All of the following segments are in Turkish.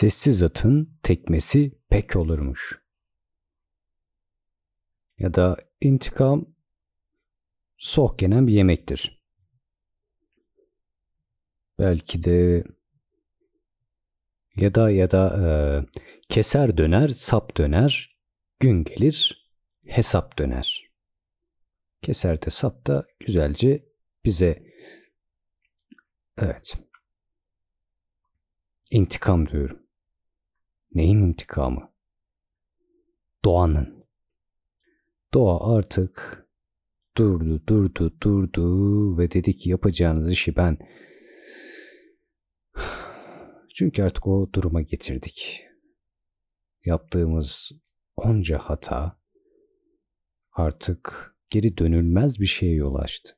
Sessiz atın tekmesi pek olurmuş. Ya da intikam soğuk yenen bir yemektir. Belki de ya da ya da e, keser döner, sap döner, gün gelir, hesap döner. Keser de sap da güzelce bize evet intikam diyorum. Neyin intikamı? Doğanın. Doğa artık durdu, durdu, durdu ve dedi ki yapacağınız işi ben çünkü artık o duruma getirdik. Yaptığımız onca hata artık geri dönülmez bir şeye yol açtı.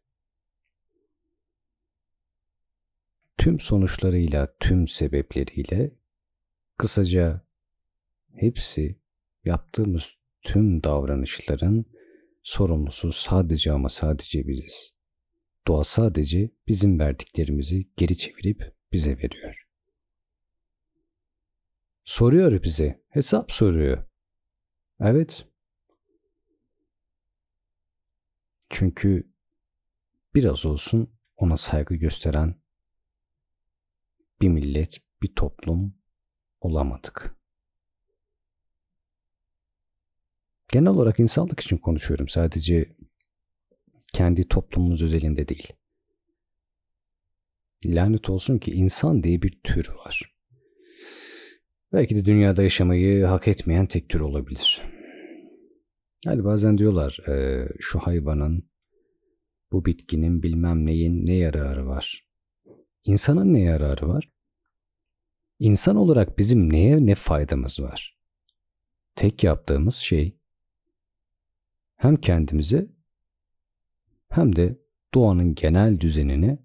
Tüm sonuçlarıyla, tüm sebepleriyle kısaca hepsi yaptığımız tüm davranışların sorumlusu sadece ama sadece biziz. Doğa sadece bizim verdiklerimizi geri çevirip bize veriyor. Soruyor bize, hesap soruyor. Evet. Çünkü biraz olsun ona saygı gösteren bir millet, bir toplum olamadık. Genel olarak insanlık için konuşuyorum. Sadece kendi toplumumuz özelinde değil. Lanet olsun ki insan diye bir tür var. Belki de dünyada yaşamayı hak etmeyen tek tür olabilir. Yani bazen diyorlar e, şu hayvanın, bu bitkinin bilmem neyin ne yararı var. İnsanın ne yararı var? İnsan olarak bizim neye ne faydamız var? Tek yaptığımız şey hem kendimize hem de doğanın genel düzenine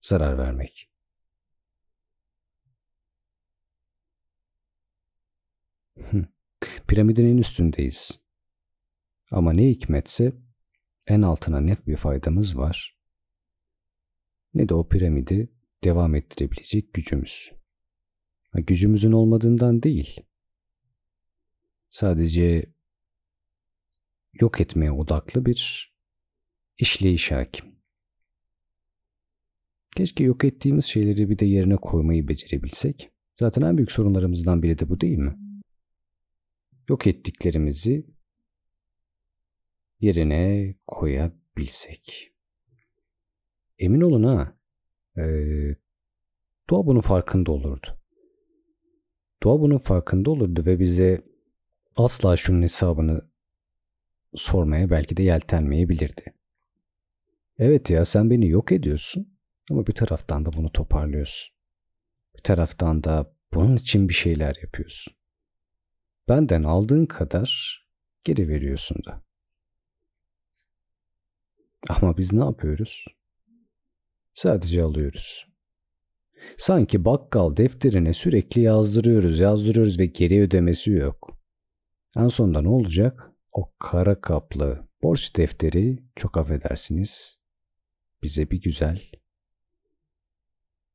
zarar vermek. Piramidin en üstündeyiz. Ama ne hikmetse en altına ne bir faydamız var ne de o piramidi devam ettirebilecek gücümüz. Gücümüzün olmadığından değil. Sadece yok etmeye odaklı bir işleyiş hakim. Keşke yok ettiğimiz şeyleri bir de yerine koymayı becerebilsek. Zaten en büyük sorunlarımızdan biri de bu değil mi? Yok ettiklerimizi yerine koyabilsek. Emin olun ha, e, doğa bunun farkında olurdu. Doğa bunun farkında olurdu ve bize asla şunun hesabını sormaya belki de yeltenmeyebilirdi. Evet ya sen beni yok ediyorsun ama bir taraftan da bunu toparlıyorsun. Bir taraftan da bunun için bir şeyler yapıyorsun. Benden aldığın kadar geri veriyorsun da. Ama biz ne yapıyoruz? Sadece alıyoruz. Sanki bakkal defterine sürekli yazdırıyoruz, yazdırıyoruz ve geri ödemesi yok. En sonunda ne olacak? O kara kaplı borç defteri çok affedersiniz bize bir güzel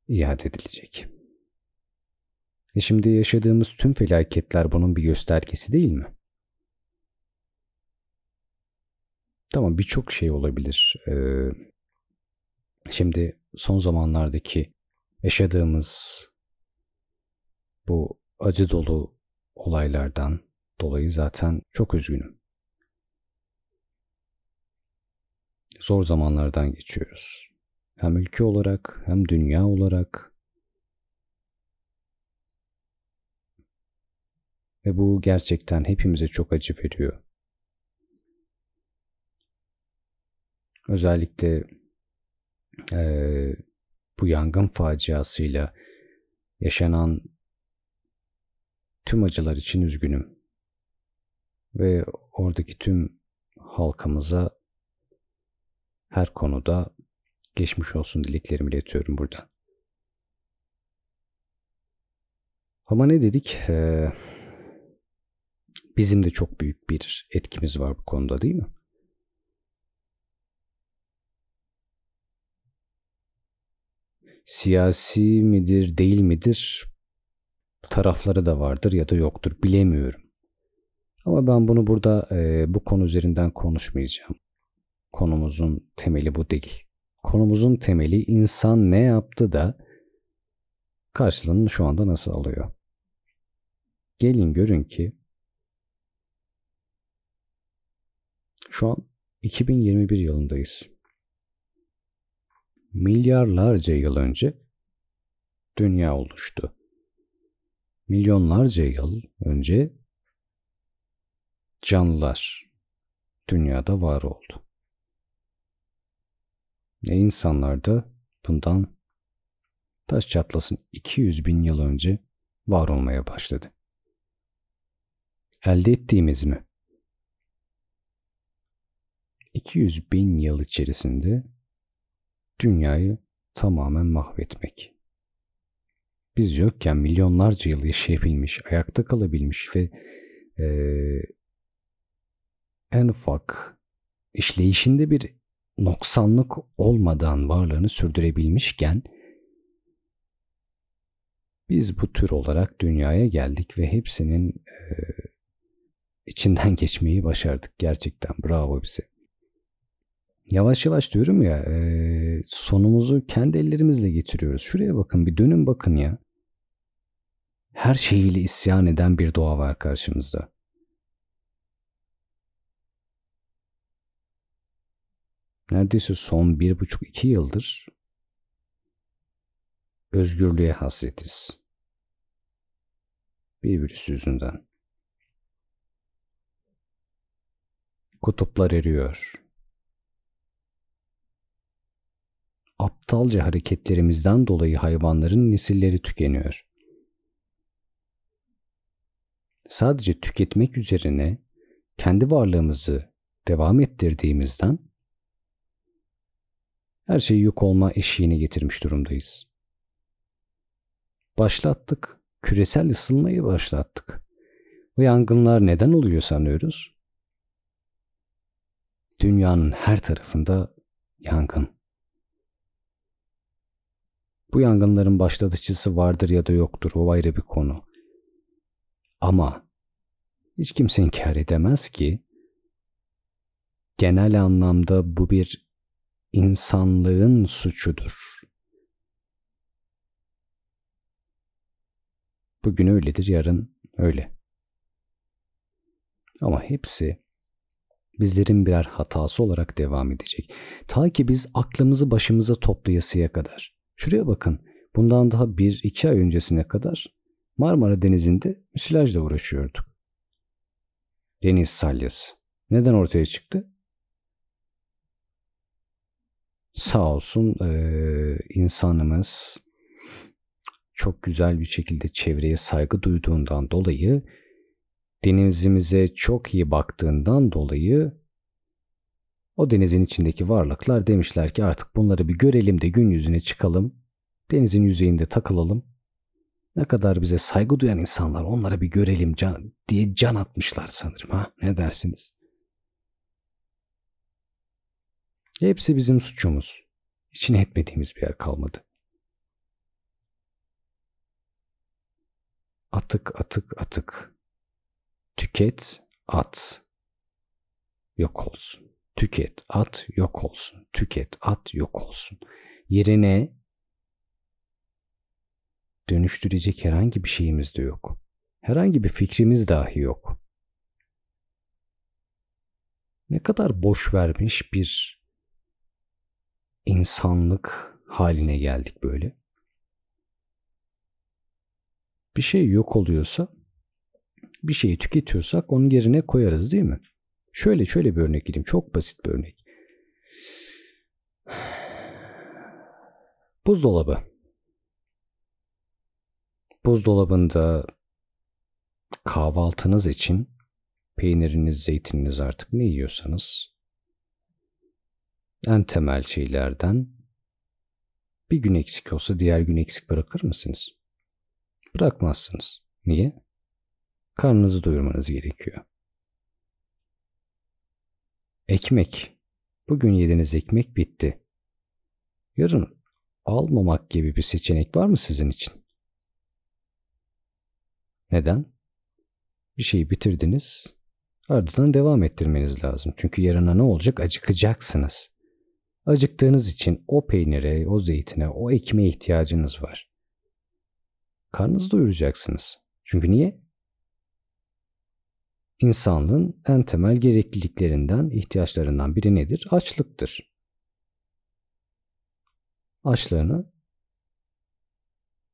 iade edilecek. E şimdi yaşadığımız tüm felaketler bunun bir göstergesi değil mi? Tamam birçok şey olabilir. Ee, şimdi son zamanlardaki yaşadığımız bu acı dolu olaylardan dolayı zaten çok üzgünüm. Zor zamanlardan geçiyoruz. Hem ülke olarak hem dünya olarak ve bu gerçekten hepimize çok acı veriyor. Özellikle e, bu yangın faciasıyla yaşanan tüm acılar için üzgünüm. Ve oradaki tüm halkımıza her konuda geçmiş olsun dileklerimi iletiyorum burada. Ama ne dedik? Ee, bizim de çok büyük bir etkimiz var bu konuda değil mi? Siyasi midir değil midir tarafları da vardır ya da yoktur bilemiyorum. Ama ben bunu burada e, bu konu üzerinden konuşmayacağım. Konumuzun temeli bu değil. Konumuzun temeli insan ne yaptı da karşılığını şu anda nasıl alıyor? Gelin görün ki şu an 2021 yılındayız. Milyarlarca yıl önce dünya oluştu. Milyonlarca yıl önce canlılar dünyada var oldu. Ne insanlar da bundan taş çatlasın 200 bin yıl önce var olmaya başladı. Elde ettiğimiz mi? 200 bin yıl içerisinde dünyayı tamamen mahvetmek. Biz yokken milyonlarca yıl yaşayabilmiş, ayakta kalabilmiş ve e, en ufak işleyişinde bir noksanlık olmadan varlığını sürdürebilmişken biz bu tür olarak dünyaya geldik ve hepsinin e, içinden geçmeyi başardık. Gerçekten bravo bize. Yavaş yavaş diyorum ya e, sonumuzu kendi ellerimizle getiriyoruz. Şuraya bakın bir dönün bakın ya. Her şeyiyle isyan eden bir doğa var karşımızda. Neredeyse son bir buçuk iki yıldır özgürlüğe hasretiz. Bir virüs yüzünden. Kutuplar eriyor. Aptalca hareketlerimizden dolayı hayvanların nesilleri tükeniyor. Sadece tüketmek üzerine kendi varlığımızı devam ettirdiğimizden her şeyi yok olma eşiğine getirmiş durumdayız. Başlattık. Küresel ısınmayı başlattık. Bu yangınlar neden oluyor sanıyoruz? Dünyanın her tarafında yangın. Bu yangınların başlatıcısı vardır ya da yoktur o ayrı bir konu. Ama hiç kimse inkar edemez ki genel anlamda bu bir insanlığın suçudur. Bugün öyledir, yarın öyle. Ama hepsi bizlerin birer hatası olarak devam edecek. Ta ki biz aklımızı başımıza toplayasıya kadar. Şuraya bakın. Bundan daha bir iki ay öncesine kadar Marmara Denizi'nde müsilajla uğraşıyorduk. Deniz salyası. Neden ortaya çıktı? Sağ olsun e, insanımız çok güzel bir şekilde çevreye saygı duyduğundan dolayı denizimize çok iyi baktığından dolayı o denizin içindeki varlıklar demişler ki artık bunları bir görelim de gün yüzüne çıkalım. Denizin yüzeyinde takılalım. Ne kadar bize saygı duyan insanlar onlara bir görelim can, diye can atmışlar sanırım ha. Ne dersiniz? Hepsi bizim suçumuz. İçine etmediğimiz bir yer kalmadı. Atık atık atık. Tüket, at. Yok olsun. Tüket, at, yok olsun. Tüket, at, yok olsun. Yerine dönüştürecek herhangi bir şeyimiz de yok. Herhangi bir fikrimiz dahi yok. Ne kadar boş vermiş bir insanlık haline geldik böyle. Bir şey yok oluyorsa, bir şeyi tüketiyorsak onun yerine koyarız değil mi? Şöyle şöyle bir örnek gideyim. Çok basit bir örnek. Buzdolabı. Buzdolabında kahvaltınız için peyniriniz, zeytininiz artık ne yiyorsanız en temel şeylerden bir gün eksik olsa diğer gün eksik bırakır mısınız? Bırakmazsınız. Niye? Karnınızı doyurmanız gerekiyor. Ekmek. Bugün yediğiniz ekmek bitti. Yarın almamak gibi bir seçenek var mı sizin için? Neden? Bir şeyi bitirdiniz, ardından devam ettirmeniz lazım. Çünkü yarına ne olacak? Acıkacaksınız. Acıktığınız için o peynire, o zeytine, o ekmeğe ihtiyacınız var. Karnınızı doyuracaksınız. Çünkü niye? İnsanlığın en temel gerekliliklerinden, ihtiyaçlarından biri nedir? Açlıktır. Açlığını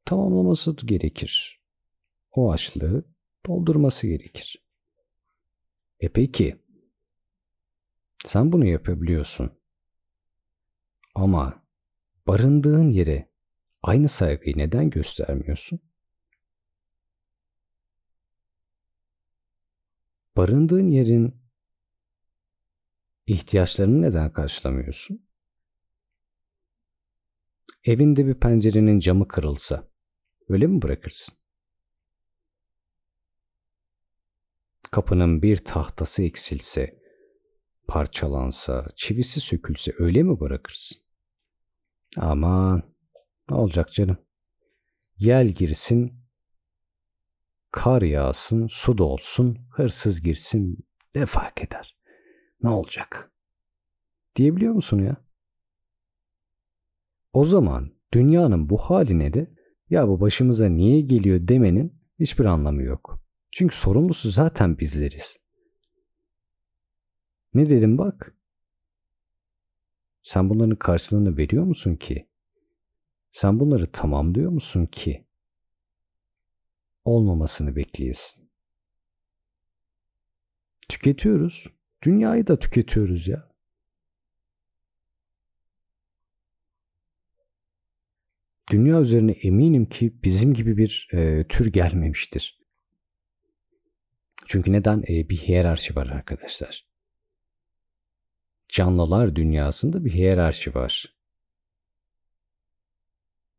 tamamlaması gerekir. O açlığı doldurması gerekir. E peki, sen bunu yapabiliyorsun. Ama barındığın yere aynı saygıyı neden göstermiyorsun? Barındığın yerin ihtiyaçlarını neden karşılamıyorsun? Evinde bir pencerenin camı kırılsa öyle mi bırakırsın? Kapının bir tahtası eksilse, parçalansa, çivisi sökülse öyle mi bırakırsın? Aman ne olacak canım? Yel girsin, kar yağsın, su dolsun, hırsız girsin ne fark eder? Ne olacak? Diyebiliyor musun ya? O zaman dünyanın bu haline de ya bu başımıza niye geliyor demenin hiçbir anlamı yok. Çünkü sorumlusu zaten bizleriz. Ne dedim bak? Sen bunların karşılığını veriyor musun ki? Sen bunları tamamlıyor musun ki? Olmamasını bekleyesin. Tüketiyoruz. Dünyayı da tüketiyoruz ya. Dünya üzerine eminim ki bizim gibi bir e, tür gelmemiştir. Çünkü neden? E, bir hiyerarşi var arkadaşlar. Canlılar dünyasında bir hiyerarşi var.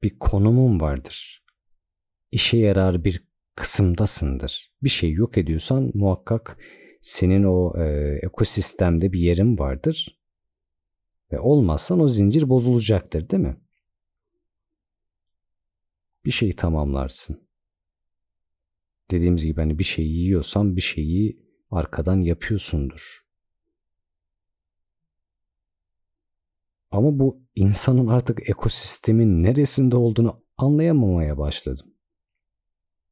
Bir konumun vardır. İşe yarar bir kısımdasındır. Bir şey yok ediyorsan muhakkak senin o e, ekosistemde bir yerin vardır. Ve olmazsan o zincir bozulacaktır değil mi? Bir şeyi tamamlarsın. Dediğimiz gibi hani bir şeyi yiyorsan bir şeyi arkadan yapıyorsundur. Ama bu insanın artık ekosistemin neresinde olduğunu anlayamamaya başladım.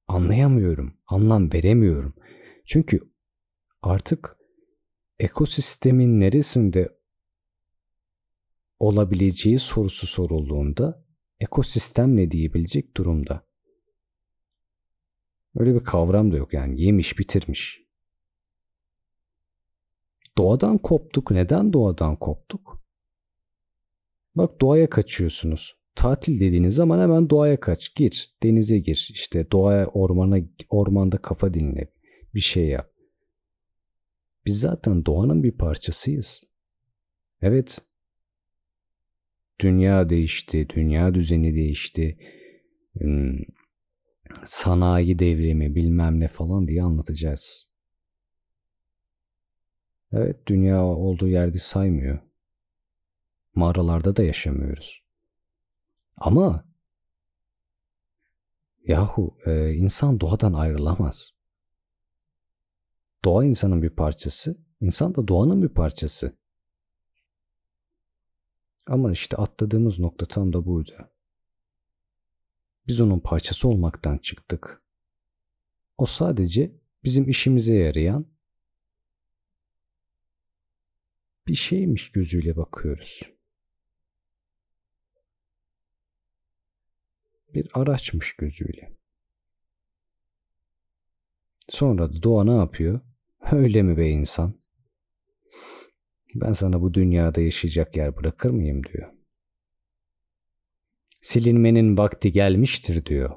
Anlayamıyorum, anlam veremiyorum. Çünkü artık ekosistemin neresinde olabileceği sorusu sorulduğunda ekosistem ne diyebilecek durumda. Öyle bir kavram da yok yani yemiş bitirmiş. Doğadan koptuk. Neden doğadan koptuk? Bak doğaya kaçıyorsunuz. Tatil dediğiniz zaman hemen doğaya kaç. Gir, denize gir. İşte doğaya, ormana, ormanda kafa dinle. Bir şey yap. Biz zaten doğanın bir parçasıyız. Evet. Dünya değişti, dünya düzeni değişti. Hmm, sanayi devrimi bilmem ne falan diye anlatacağız. Evet dünya olduğu yerde saymıyor. Mağaralarda da yaşamıyoruz. Ama yahu e, insan doğadan ayrılamaz. Doğa insanın bir parçası, insan da doğanın bir parçası. Ama işte atladığımız nokta tam da burada. Biz onun parçası olmaktan çıktık. O sadece bizim işimize yarayan bir şeymiş gözüyle bakıyoruz. Bir araçmış gözüyle. Sonra da doğa ne yapıyor? Öyle mi be insan? Ben sana bu dünyada yaşayacak yer bırakır mıyım diyor. Silinmenin vakti gelmiştir diyor.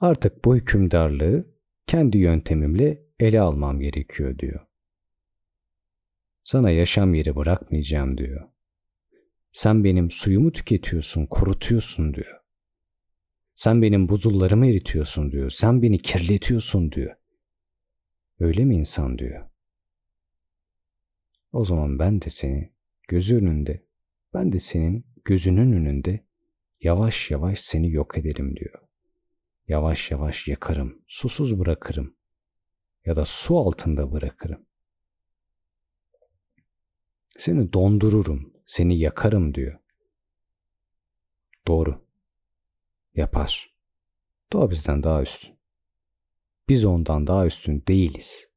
Artık bu hükümdarlığı kendi yöntemimle ele almam gerekiyor diyor. Sana yaşam yeri bırakmayacağım diyor. Sen benim suyumu tüketiyorsun, kurutuyorsun diyor. Sen benim buzullarımı eritiyorsun diyor. Sen beni kirletiyorsun diyor. Öyle mi insan diyor. O zaman ben de seni gözü önünde, ben de senin gözünün önünde yavaş yavaş seni yok ederim diyor. yavaş yavaş yakarım, susuz bırakırım ya da su altında bırakırım. Seni dondururum, seni yakarım diyor. Doğru. Yapar. Doğa bizden daha üstün. Biz ondan daha üstün değiliz.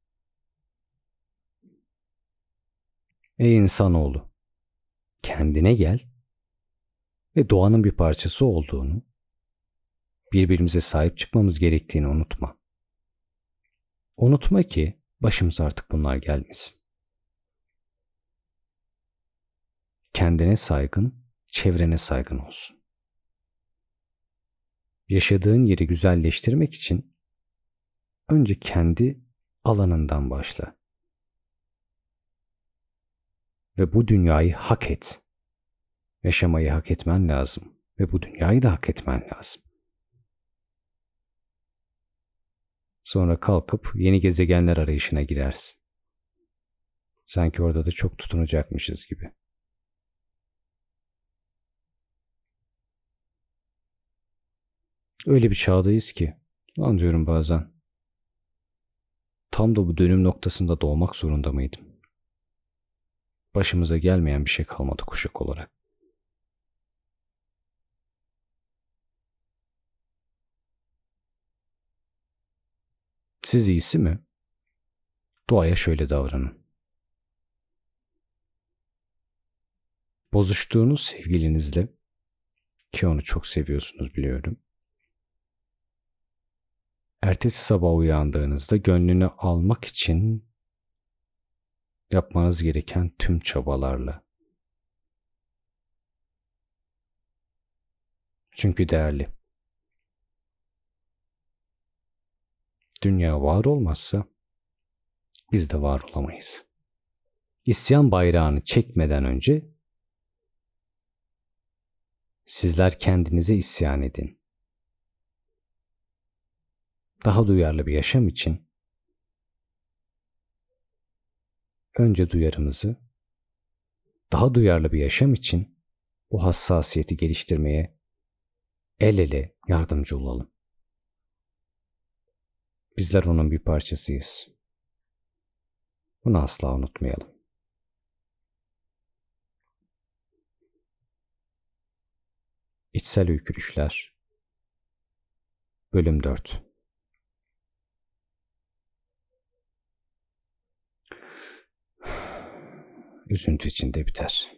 Ey insanoğlu, kendine gel ve doğanın bir parçası olduğunu, birbirimize sahip çıkmamız gerektiğini unutma. Unutma ki başımıza artık bunlar gelmesin. Kendine saygın, çevrene saygın olsun. Yaşadığın yeri güzelleştirmek için önce kendi alanından başla. Ve bu dünyayı hak et. Yaşamayı hak etmen lazım ve bu dünyayı da hak etmen lazım. Sonra kalkıp yeni gezegenler arayışına girersin. Sanki orada da çok tutunacakmışız gibi. Öyle bir çağdayız ki, lan diyorum bazen, tam da bu dönüm noktasında doğmak zorunda mıydım? Başımıza gelmeyen bir şey kalmadı kuşak olarak. Siz iyisi mi? Doğaya şöyle davranın. Bozuştuğunuz sevgilinizle ki onu çok seviyorsunuz biliyorum. Ertesi sabah uyandığınızda gönlünü almak için yapmanız gereken tüm çabalarla. Çünkü değerli. Dünya var olmazsa biz de var olamayız. İsyan bayrağını çekmeden önce sizler kendinize isyan edin. Daha duyarlı bir yaşam için önce duyarımızı, daha duyarlı bir yaşam için bu hassasiyeti geliştirmeye el ele yardımcı olalım. Bizler onun bir parçasıyız. Bunu asla unutmayalım. İçsel Öykürüşler Bölüm 4 Üzüntü içinde biter.